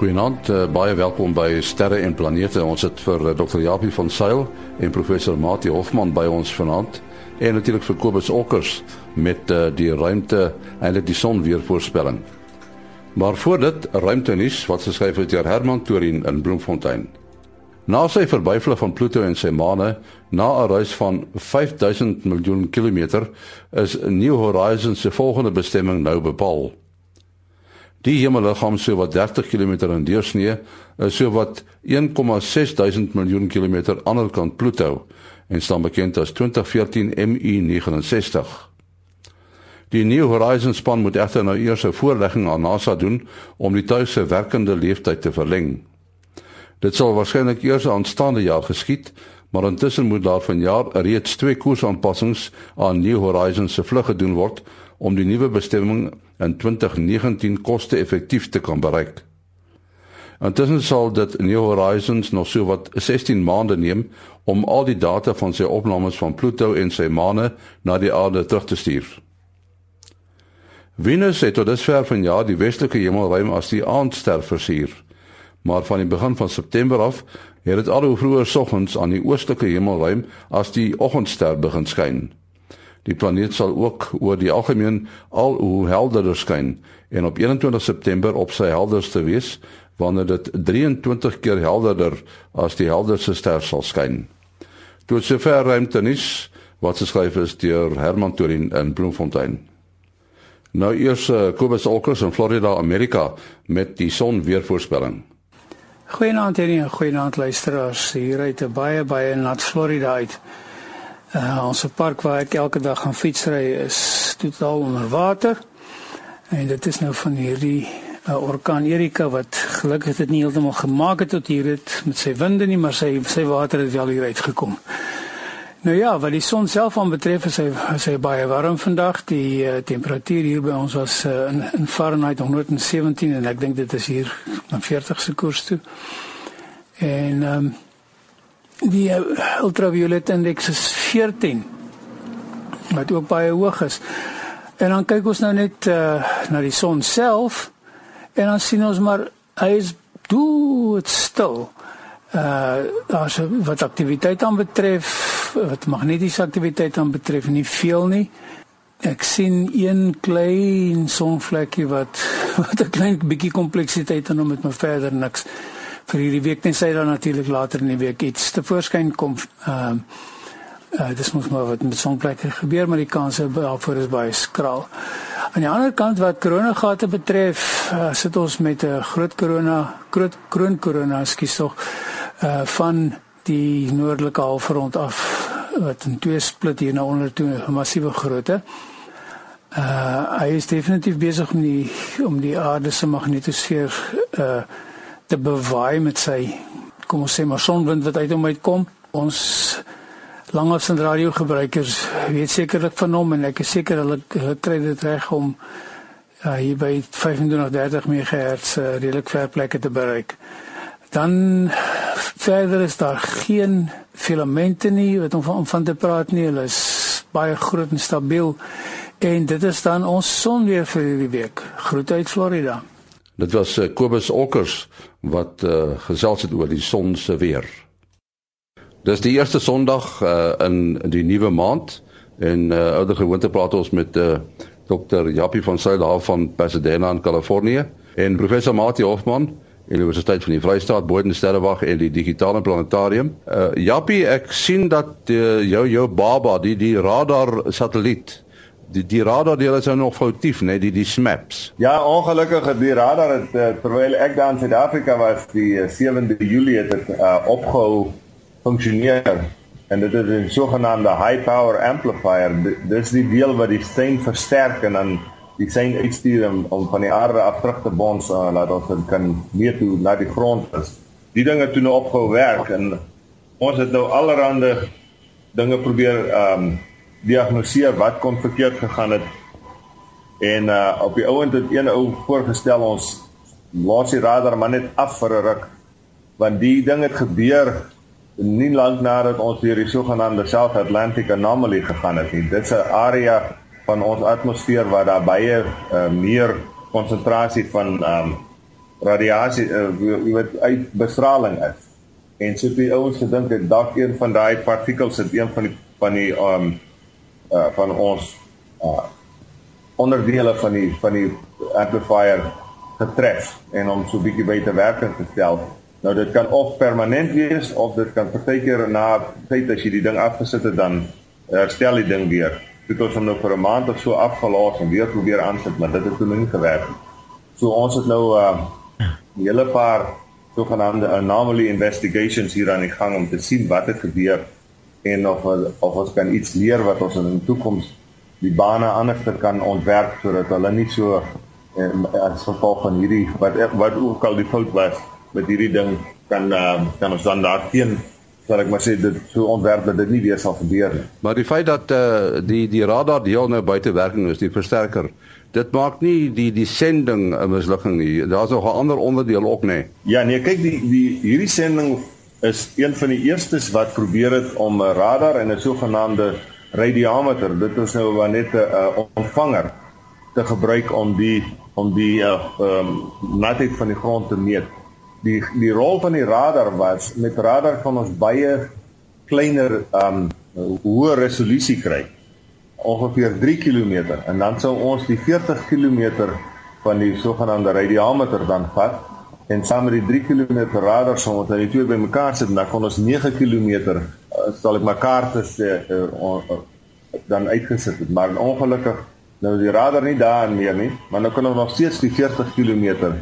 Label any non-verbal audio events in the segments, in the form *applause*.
Goeienaand, uh, baie welkom by Sterre en Planete. Ons het vir uh, Dr. Japie van Sail en professor Mati Hofman by ons vanaand en natuurlik vir Kobus Okkers met uh, die ruimte eintlik die son weer voorspelling. Maar voor dit, ruimtenis wat geskryf het deur Herman Torin in Bloemfontein. Na sy verbyvlug van Pluto en sy maane na 'n reis van 5000 miljoen kilometer is New Horizons se volgende bestemming nou bepaal. Die hemelliggaam so wat 30 km in deursnee is so wat 1,6 duisend miljoen kilometer aan die kant Pluto en staan bekend as 2014 MU69. Die New Horizons span moet egter nou eers 'n voorlegging aan NASA doen om die tuig se werkende lewensduur te verleng. Dit sal waarskynlik eers aanstaande jaar geskied, maar intussen moet daar vanjaar reeds twee koersaanpassings aan New Horizons se vlug gedoen word om die nuwe bestemming in 2019 koste-effektief te kan bereik. Intussen sal dit New Horizons nog so wat 16 maande neem om al die data van sy opnames van Pluto en sy maane na die aarde terug te stuur. Venus het tot dusver van jaar die westelike hemelruim as die aandster versier, maar van die begin van September af het dit al hoe vroeër soggens aan die oostelike hemelruim as die oggendster begin skyn. Die planeet sal ook oor die algemeen al hoe helderder skyn en op 21 September op sy helderste wees wanneer dit 23 keer helderder as die helderste ster sal skyn. Tot sover ruimtenis wat geskryf is deur Herman Torin in Bloemfontein. Nou eers uh, Kobus Olkers in Florida, Amerika met die son weer voorspelling. Goeienaand hier en goeienaand luisteraars. Hier uit 'n baie baie nat Florida uit. Uh, ons park waar ek elke dag gaan fietsry is totaal onder water. En dit is nou van hierdie uh, orkaan Erika wat gelukkig dit nie heeltemal gemaak het tot hier het met sy winde nie, maar sy sy water het wel hier uitgekom. Nou ja, wat die son self aan betref, is hy is hy baie warm vandag. Die uh, temperatuur hier by ons was uh, in, in Fahrenheit 117 en ek dink dit is hier na 40 se koers toe. En ehm um, die uh, ultraviolet indeks is 14 wat ook baie hoog is. En dan kyk ons nou net uh, na die son self en dan sien ons maar hy is doodstil. Uh as wat aktiwiteit aan betref, wat magnetiese aktiwiteit aan betref, nie veel nie. Ek sien een klein sonvlekkie wat *laughs* wat 'n klein bietjie kompleksiteit aan hom met my verder niks vir hierdie week net sy dan natuurlik later in die week iets te voorskyn kom. Ehm uh, uh, dis mos maar wat met sonplekke gebeur, maar die kanse daarvoor is baie skraal. Aan die ander kant wat koronagate betref, uh, sit ons met 'n groot korona groot kroon korona skies tog uh van die noordelike halfrond af wat in twee split hier na onder toe 'n massiewe grootte. Uh hy is definitief besig om die om die aarde se magnetosfeer uh te bewaai met sy kom ons sê maar sonwind wat uit hom uitkom. Ons langafstand radio gebruikers weet sekerlik van hom en ek is seker hulle, hulle kry dit reg om uh, hier by 2530 MHz uh, redelik ver plekke te bereik. Dan verder is daar geen filamente nie wat om van, om van te praat nie. Hulle is baie groot en stabiel. En dit is dan ons son weer vir hierdie week. Groete uit Florida. Dit was uh, Kobus Olkers wat uh, gesels het oor die son se weer. Dis die eerste Sondag uh, in die nuwe maand en uh, ouer gewoonte praat ons met uh, Dr. Jappie van Suid-Afrika van Pasadena in Kalifornië en professor Mati Hofman Universiteit van die Vrystaat Bodensterrewag en die digitale planetarium. Uh, Jappie, ek sien dat uh, jou jou baba die die radar satelliet die die radar deel is nou nog foutief nê nee, die die SMAPs. Ja, ongelukkig die radar het uh, terwyl ek daar in Suid-Afrika was die uh, 7de Julie het dit uh, opgehou funksioneer en dit is 'n sogenaamde high power amplifier. Dis die deel wat die sein versterk en dan die sein uitstuur om, om van die aarde af terug te bons uh, laat ons dit kan meer toe na die grond is. Die dinge toe nou opgehou werk en ons het nou allerhande dinge probeer ehm um, diagnoseer wat kon verkeerd gegaan het. En uh op die ouend het een ou voorgestel ons laat die radar maar net af vir 'n ruk want die ding het gebeur nie lank nadat ons deur die sogenaamde South Atlantic anomaly gegaan het nie. Dit's 'n area van ons atmosfeer waar daar baie uh, meer konsentrasie van um radiasie uh, wat uit bestraling is. En so die ouens gedink het dalk een van daai partikels het een van die van die um uh van ons uh onderdele van die van die amplifier getref en hom so bietjie buite werking gestel. Nou dit kan of permanent wees of dit kan partykeer na tyd as jy die ding afgesit het dan herstel die ding weer. Dit ons nou vir 'n maand of so afgelaat en weer probeer aansit, maar dit het toe nie gewerk nie. So ons het nou uh 'n hele paar sogenaamde anomaly investigations hier aan die gang om te sien wat het gebeur en of of ons kan iets leer wat ons in die toekoms die bane anders kan ontwerp sodat hulle nie so eh, as gevolg van hierdie wat wat ook al die fout was met hierdie ding kan uh, kan ons dan daarteen sal ek maar sê dit so ontwerp dat dit nie weer sal gebeur nie. Maar die feit dat uh, die die radar deel nou buite werking is, die versterker, dit maak nie die die sending 'n mislukking nie. Daar's nog 'n ander onderdeel ook nê. Nee. Ja, nee, kyk die die hierdie sending is een van die eerstes wat probeer het om 'n radar en 'n sogenaamde radiometer, dit is nou maar net 'n uh, ontvanger te gebruik om die om die uh, um, natheid van die grond te meet die die rol van die radar was met radar kan ons baie kleiner um hoë resolusie kry. Ongeveer 3 km en dan sou ons die 40 km van die sogenaamde radiometer dan vat. En saam met die 3 km radar sou ons dan die twee bymekaar sit. En dan kon ons 9 km uh, sal ek maar kaarte sê dan uitgesit het. Maar ongelukkig nou die radar nie daar meer nie. Maar nou kan ons nog steeds die 40 km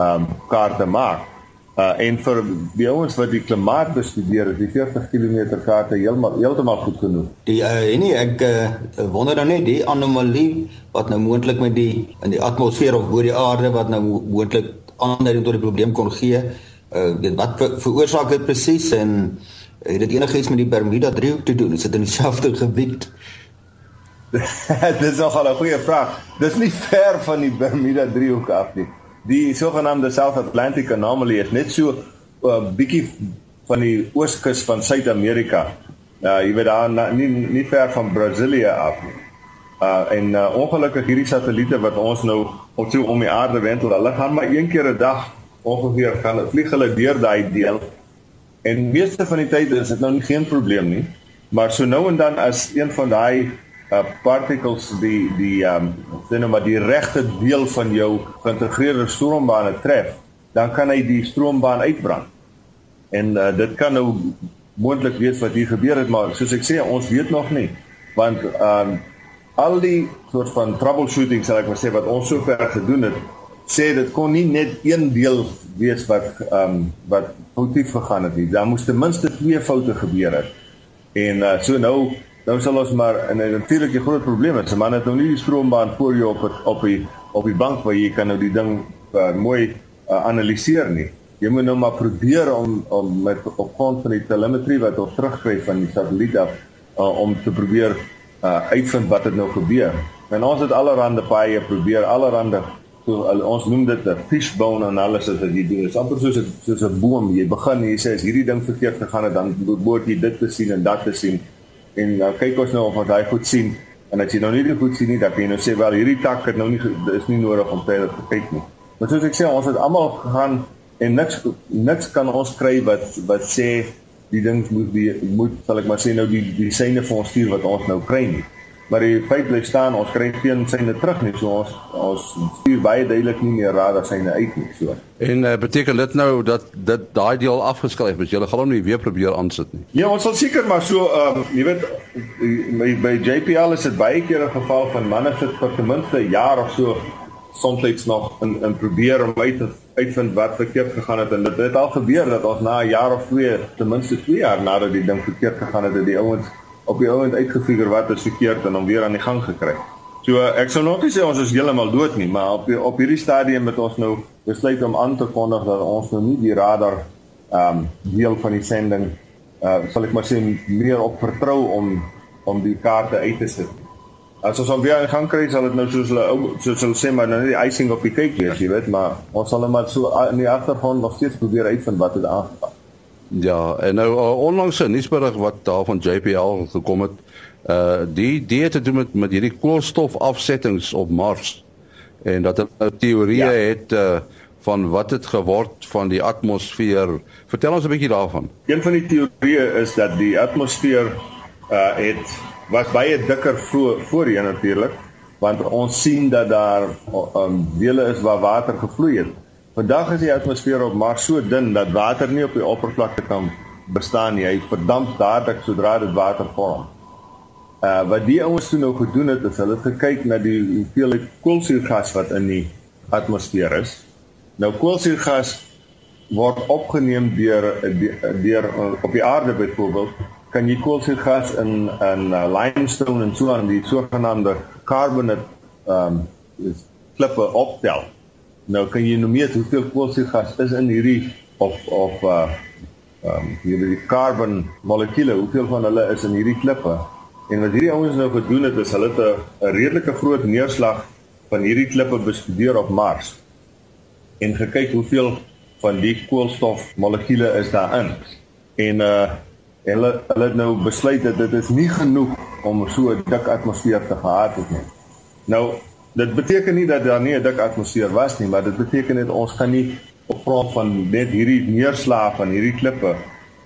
um kaarte maak Uh en vir die ouens wat die klimaat bestudeer, is die 40 km kaarte heeltemal heeltemal goed genoeg. Die uh nee, ek uh, wonder nou net die anomalie wat nou moontlik met die in die atmosfeer of bo die aarde wat nou moontlik aanleiding tot die probleem kon gee. Uh weet wat ver, veroorsaak dit presies en het dit enigiets met die Bermuda driehoek te doen? Is dit in dieselfde *laughs* gebied? *laughs* dit is nogal 'n goeie vraag. Dis nie ver van die Bermuda driehoek af nie die sogenaamde South Atlantic anomaly is net so 'n uh, bietjie van die ooskus van Suid-Amerika. Uh jy weet daar na, nie nie ver van Brasilia af nie. Uh en uh, ongelukkig hierdie satelliete wat ons nou op so om die aarde wendel, hulle gaan maar een keer 'n dag ongeveer gaan vlieg hulle deur daai deel. En meeste van die tyd is dit nou nie geen probleem nie. Maar so nou en dan as een van daai uh particles die die um sien nou maar die regte deel van jou geïntegreerde stroombane tref, dan kan hy die stroombaan uitbrand. En uh, dit kan nou moontlik wees wat hier gebeur het, maar soos ek sê, ons weet nog nie want um al die soort van troubleshooting sal ek maar sê wat ons sover gedoen het, sê dit kon nie net een deel wees wat um wat foutief gegaan het nie. Daar moes ten minste twee foute gebeur het. En uh, so nou nou sal ons maar en natuurlik die groot probleem is, man het nou nie die stroombaan voor jou op het, op die op die bank waar jy kan nou die ding uh, mooi uh, analiseer nie. Jy moet nou maar probeer om om met op grond van die telemetrie wat ons terugkry van die satelliet af uh, om te probeer uh, uitvind wat het nou gebeur. En ons het allerhande paaie probeer, allerhande so ons noem dit 'n fishbone analysis wat jy doen. Dit is amper soos 'n soos 'n boom. Jy begin jy sê as hierdie ding verkeerd gegaan het, dan moet jy dit te sien en dat te sien en nou kyk ons nou of ons daai goed sien en as jy nou nie goed sien nie kan jy nou sê wel hierdie tak het nou nie is nie nodig om verder te kyk nie. Maar soos ek sê ons het almal gegaan en niks niks kan ons kry wat wat sê die ding moet die moet sal ek maar sê nou die die syne vir ons stuur wat ons nou kry nie maar die feit bly staan ons kry geen syne terug nie so ons ons stuur baie duidelik nie meer radar syne uit nie so. En uh, beteken dit nou dat dit daai deel afgeskryf is? Jy gaan hom nie weer probeer aansit nie. Ja ons sal seker maar so um, jy weet by, by JPL is dit baie keer 'n geval van manne sit vir ten minste 'n jaar of so soms nog in in probeer om uit te uitvind wat verkeerd gegaan het. En dit het al gebeur dat ons na 'n jaar of twee ten minste 2 jaar nadat die ding verkeerd gegaan het het die ouens op die ouend uitgefigure wat is verkeerd en hom weer aan die gang gekry. So ek sou nog nie sê ons is heeltemal dood nie, maar op op hierdie stadium het ons nou besluit om aan te kondig dat ons nou nie die radar ehm um, deel van die sending uh sal ek maar sê meer op vertrou om om die kaarte uit te sit. As ons hom weer aan die gang kry, sal dit nou soos hulle ou soos hulle sê maar nou die icing op die cake wees, jy weet, maar ons sal hom maar so in die agtergrond nog steeds probeer uitvind wat dit aangaan. Ja, en nou uh, onlangs 'n nuusberig wat daar van JPL gekom het, uh die die het te doen met met hierdie koolstofafsettings op Mars en dat hulle teorieë ja. het uh van wat het geword van die atmosfeer. Vertel ons 'n bietjie daarvan. Een van die teorieë is dat die atmosfeer uh het was baie dikker voor, voorheen natuurlik, want ons sien dat daar um, dele is waar water gevloei het. Vandag is die atmosfeer op Mars so dun dat water nie op die oppervlakte kan bestaan nie. Hy verdamp dadelik sodra dit water vorm. Uh wat die ouens toe nou gedoen het, is hulle het gekyk na die hoeveelheid koolsuurgas wat in die atmosfeer is. Nou koolsuurgas word opgeneem deur deur op die aarde byvoorbeeld kan jy koolsuurgas in in uh, limestone en so aan die sogenaamde carbonate ehm um, klippe optel. Nou kan jy nou meet hoeveel koolsuurgas is in hierdie of of uh ehm um, hierdie carbon molekule, hoeveel van hulle is in hierdie klippe? En wat hierdie ouens nou gedoen het is hulle het 'n redelike groot neerslag van hierdie klippe bestudeer op Mars en gekyk hoeveel van die koolstof molekules is daarin. En uh hulle hulle het nou besluit dat dit is nie genoeg om so 'n dik atmosfeer te gehad het nie. Nou dit beteken nie dat daar nie 'n dik atmosfeer was nie, maar dit beteken net ons kan nie op grond van net hierdie neerslag van hierdie klippe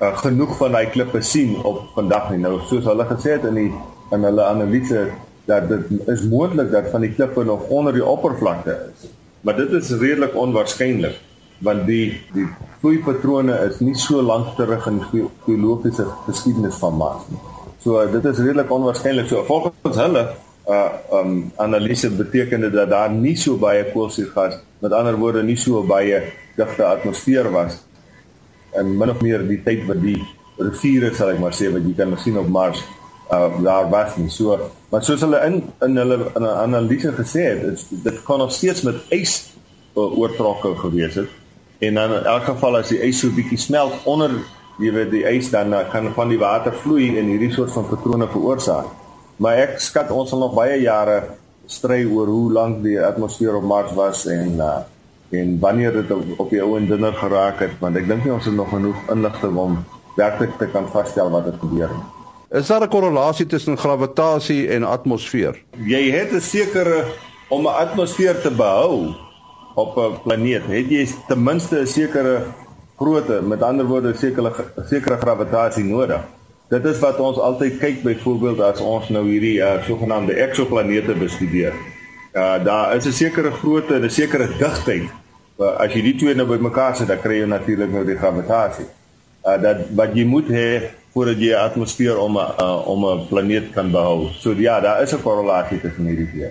uh, genoeg van daai klippe sien op vandag nie. Nou soos hulle gesê het in die in hulle analise dat dit is moontlik dat van die klippe nog onder die oppervlakte is. Maar dit is redelik onwaarskynlik want die die vloeipatrone is nie so lank terug in die geologiese geskiedenis van Mars nie. So dit is redelik onwaarskynlik. So volgens hulle uh um analise beteken dit dat daar nie so baie koolsuurgas, met ander woorde nie so baie digte atmosfeer was en min of meer die tyd wat die riviere sal ek maar sê wat jy kan sien op Mars uh daar was nie. So maar soos hulle in in hulle in 'n analise gesê het is dit kan nog steeds met ys uh, oortrokke gewees het. En dan in elk geval as die ys so bietjie smelt onder jy weet die ys dan uh, kan van die water vloei en hierdie soort van patrone veroorsaak maar ek skat ons sal nog baie jare stry oor hoe lank die atmosfeer op Mars was en uh en wanneer dit op die ou en dinner geraak het want ek dink nie ons het nog genoeg inligting om werklik te kan vasstel wat het gebeur nie. Is daar 'n korrelasie tussen gravitasie en atmosfeer? Jy het 'n sekere om 'n atmosfeer te behou op 'n planeet, het jy ten minste 'n sekere grootte, met ander woorde 'n sekere sekere gravitasie nodig. Dit is wat ons altyd kyk byvoorbeeld as ons nou hierdie uh, sogenaamde eksoplanete bestudeer. Uh daar is 'n sekere grootte en 'n sekere digtheid. Uh, as jy die twee nou bymekaar sit, dan kry jy natuurlik nou die gravitasie. Uh dat wat jy moet hê voordat jy 'n atmosfeer om 'n uh, om 'n planeet kan behou. So ja, daar is 'n korrelasie tussen hierdie twee.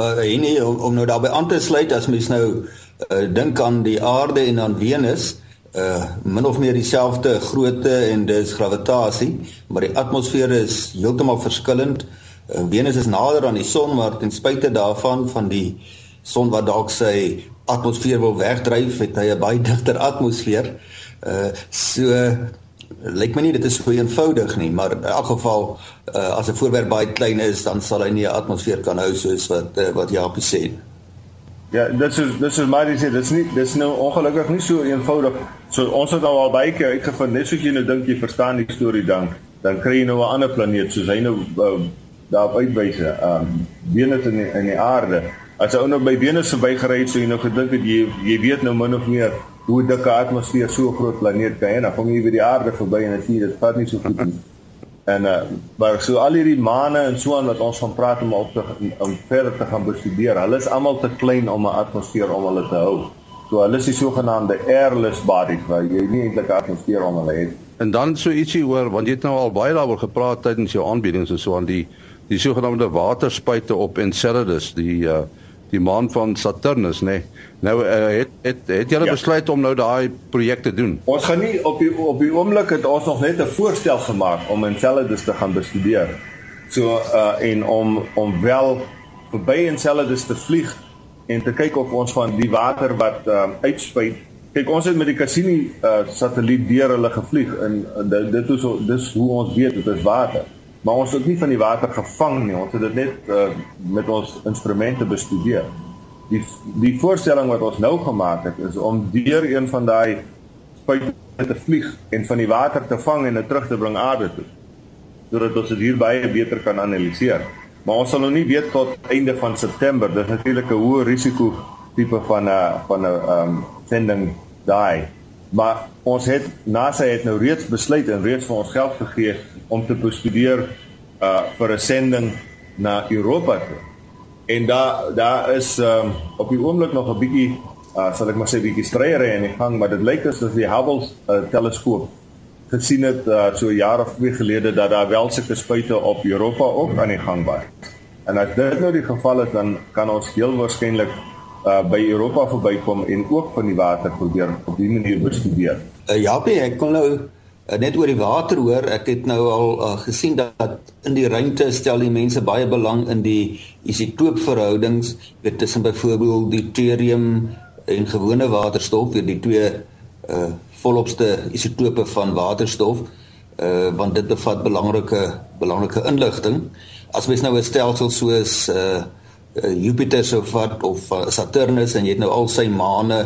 Uh, nee, om, om nou daarbey aan te sluit as mens nou uh, dink aan die aarde en aan Venus, uh min of meer dieselfde grootte en dis gravitasie, maar die atmosfeer is heeltemal verskillend. Uh, Venus is nader aan die son, maar ten spyte daarvan van die son wat dalk sy atmosfeer wil wegdryf, het hy 'n baie *laughs* digter atmosfeer. Uh so lyk my nie dit is so eenvoudig nie, maar in elk geval uh, as 'n voorwerp baie klein is, dan sal hy nie 'n atmosfeer kan hou soos wat uh, wat Japie sê. Ja, dit is dit is maar dis dis nie dis nou ongelukkig nie so eenvoudig. So ons het nou al baie keer uitgevind, net soos jy nou dink jy verstaan die storie dan, dan kry jy nou 'n ander planeet soos hy nou uh, daarop uitwyse, ehm um, Venus in die, in die aarde. As ou nou by Venus verbygery het, so jy nou gedink het jy jy weet nou min of meer hoe dik 'n atmosfeer so 'n groot planeet kan hê. Dan kom jy by die aarde verby en sien dit vat nie so goed nie. En uh maar so al hierdie maane en so aan wat ons van praat om op te om verder te gaan bestudeer. Hulle is almal te klein om 'n atmosfeer om hulle te hou. So hulle is die sogenaamde airless bodies waar jy nie eintlik 'n atmosfeer om hulle het. En dan so ietsie hoor want jy het nou al baie daaroor gepraat tydens jou aanbiedings en so aan die die sogenaamde waterspuite op Enceladus, die uh die maan van Saturnus, nê. Nee. Nou uh, het het het julle ja. besluit om nou daai projek te doen. Ons gaan nie op die op die oomblik het ons nog net 'n voorstel gemaak om Enceladus te gaan bestudeer. So uh en om om wel verby Enceladus te vlieg en te kyk of ons van die water wat uh uitspuit. Kyk, ons het met die Cassini uh satelliet deur hulle gevlieg en uh, dit is dis hoe ons weet dit is water maar ons het nie van die water gevang nie. Ons het dit net uh, met ons instrumente bestudeer. Die die voorstelling wat ons nou gemaak het is om deur een van daai spuite te vlieg en van die water te vang en dit terug te bring aarde toe. Sodat ons dit hier baie beter kan analiseer. Maar ons sal nog nie weet tot einde van September. Dit is natuurlik 'n hoë risiko tipe van 'n van 'n ehm um, sending daai. Maar ons het NASA het nou reeds besluit en reeds vir ons geld gegee om te bestudeer uh vir 'n sending na Europa toe. En daar daar is um, op die oomblik nog 'n bietjie uh sal ek maar sê bietjie stryery in die gang, maar dit lyk asof die Hubble uh, teleskoop gesien het uh, so jaar of twee gelede dat daar wel sulke spuite op Europa ook aan die gang was. En as dit nou die geval is, dan kan ons heel waarskynlik uh, by Europa verbykom en ook van die water probeer op die manier bestudeer. Uh, ja, ek kon nou uh, net oor die water hoor. Ek het nou al uh, gesien dat in die ruimte stel die mense baie belang in die isotoopverhoudings, tussen byvoorbeeld deuterium en gewone waterstof, weer die twee uh volopste isotope van waterstof uh want dit bevat belangrike belangrike inligting. As mens nou 'n stelsel soos uh Jupiter sou vat of uh, Saturnus en jy het nou al sy maane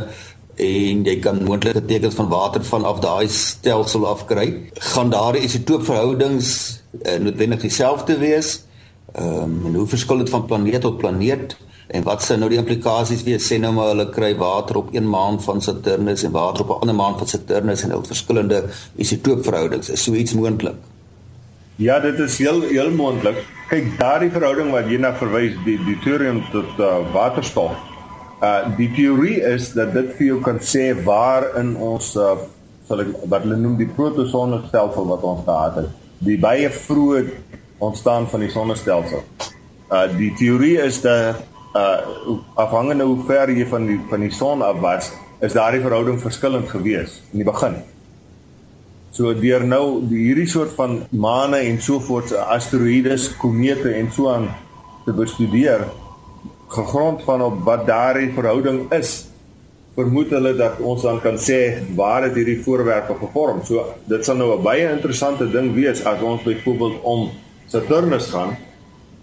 en jy kan moontlike tekens van water vanaf daai stelsel afkry, gaan daardie isotoopverhoudings uh, noodwendig dieselfde wees. Ehm um, en hoe verskil dit van planeet tot planeet? En wat sou nou die implikasies wees? Sê nou maar hulle kry water op een maan van Saturnus en water op 'n ander maan van Saturnus en hulle verskillende isotoopverhoudings. Is so iets moontlik? Ja, dit is heel heel moontlik. Kyk, daardie verhouding wat jy na verwys, die deuterium tot uh, waterstof. Uh die teorie is dat dit vir jou kan sê waar in ons uh sal ek wat hulle noem die protosonnestelsel wat ons gehad het. Die baie vroeë ontstaan van die sonnestelsel. Uh die teorie is dat uh afhangende hoe ver jy van die van die son af was, is daardie verhouding verskillend gewees in die begin. So deur nou die hierdie soort van maane en sovoorts asteroïdes, komete en so aan te bestudeer gegrond van op wat daardie verhouding is, vermoed hulle dat ons dan kan sê waar het hierdie voorwerpe gevorm. So dit sal nou 'n baie interessante ding wees as ons byvoorbeeld om Saturnus gaan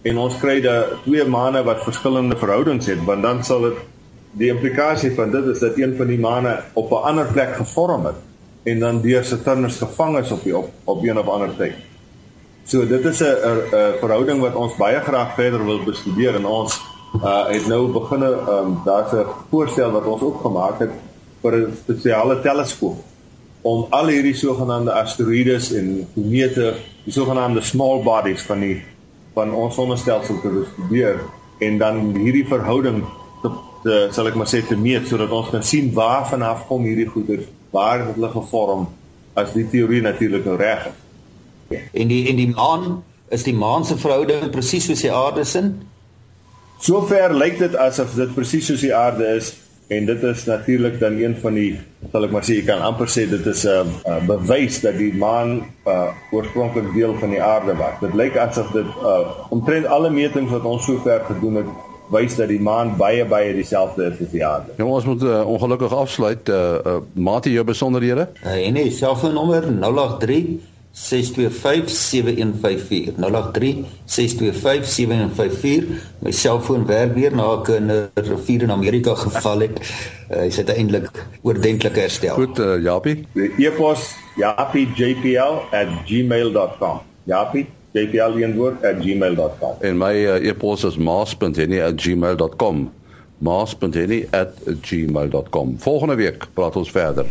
en ons kry daai twee maane wat verskillende verhoudings het, want dan sal dit die implikasie van dit is dat een van die maane op 'n ander plek gevorm het en dan deur Saturnus gevang is op die op, op een of ander tyd. So dit is 'n 'n verhouding wat ons baie graag verder wil bestudeer en ons uh het nou beginne um daar's 'n voorstel wat ons ook gemaak het vir 'n spesiale teleskoop om al hierdie sogenaamde asteroïdes en komete, die sogenaamde small bodies van die van ons sonnestelsel te bestudeer en dan hierdie verhouding te, te sal ek maar sê te meet sodat ons kan sien waar vanaf kom hierdie goeder, waar het hulle gevorm as die teorie natuurlik nou reg is. En die en die maan is die maan se verhouding presies soos die aarde se? Sover lyk dit asof dit presies soos die aarde is en dit is natuurlik dan een van die sal ek maar sê jy kan amper sê dit is 'n uh, uh, bewys dat die maan uh, oorspronklik deel van die aarde was. Dit lyk asof dit uh, omtrent alle metings wat ons sover gedoen het wys dat die maan baie baie dieselfde is as die aarde. Ja, ons moet uh, ongelukkig afsluit. Uh, uh, Mate jou besonderhede? Uh, en nee, selfoonnommer 083 6257154 my selfoon werk weer na ek 'n rivier in Amerika geval het. Hy uh, sit eintlik oordentlik herstel. Goed uh, Japie e-pos japiejpl@gmail.com japie jpl@gmail.com en my uh, e-pos is maas.henny@gmail.com maas.henny@gmail.com volgende week praat ons verder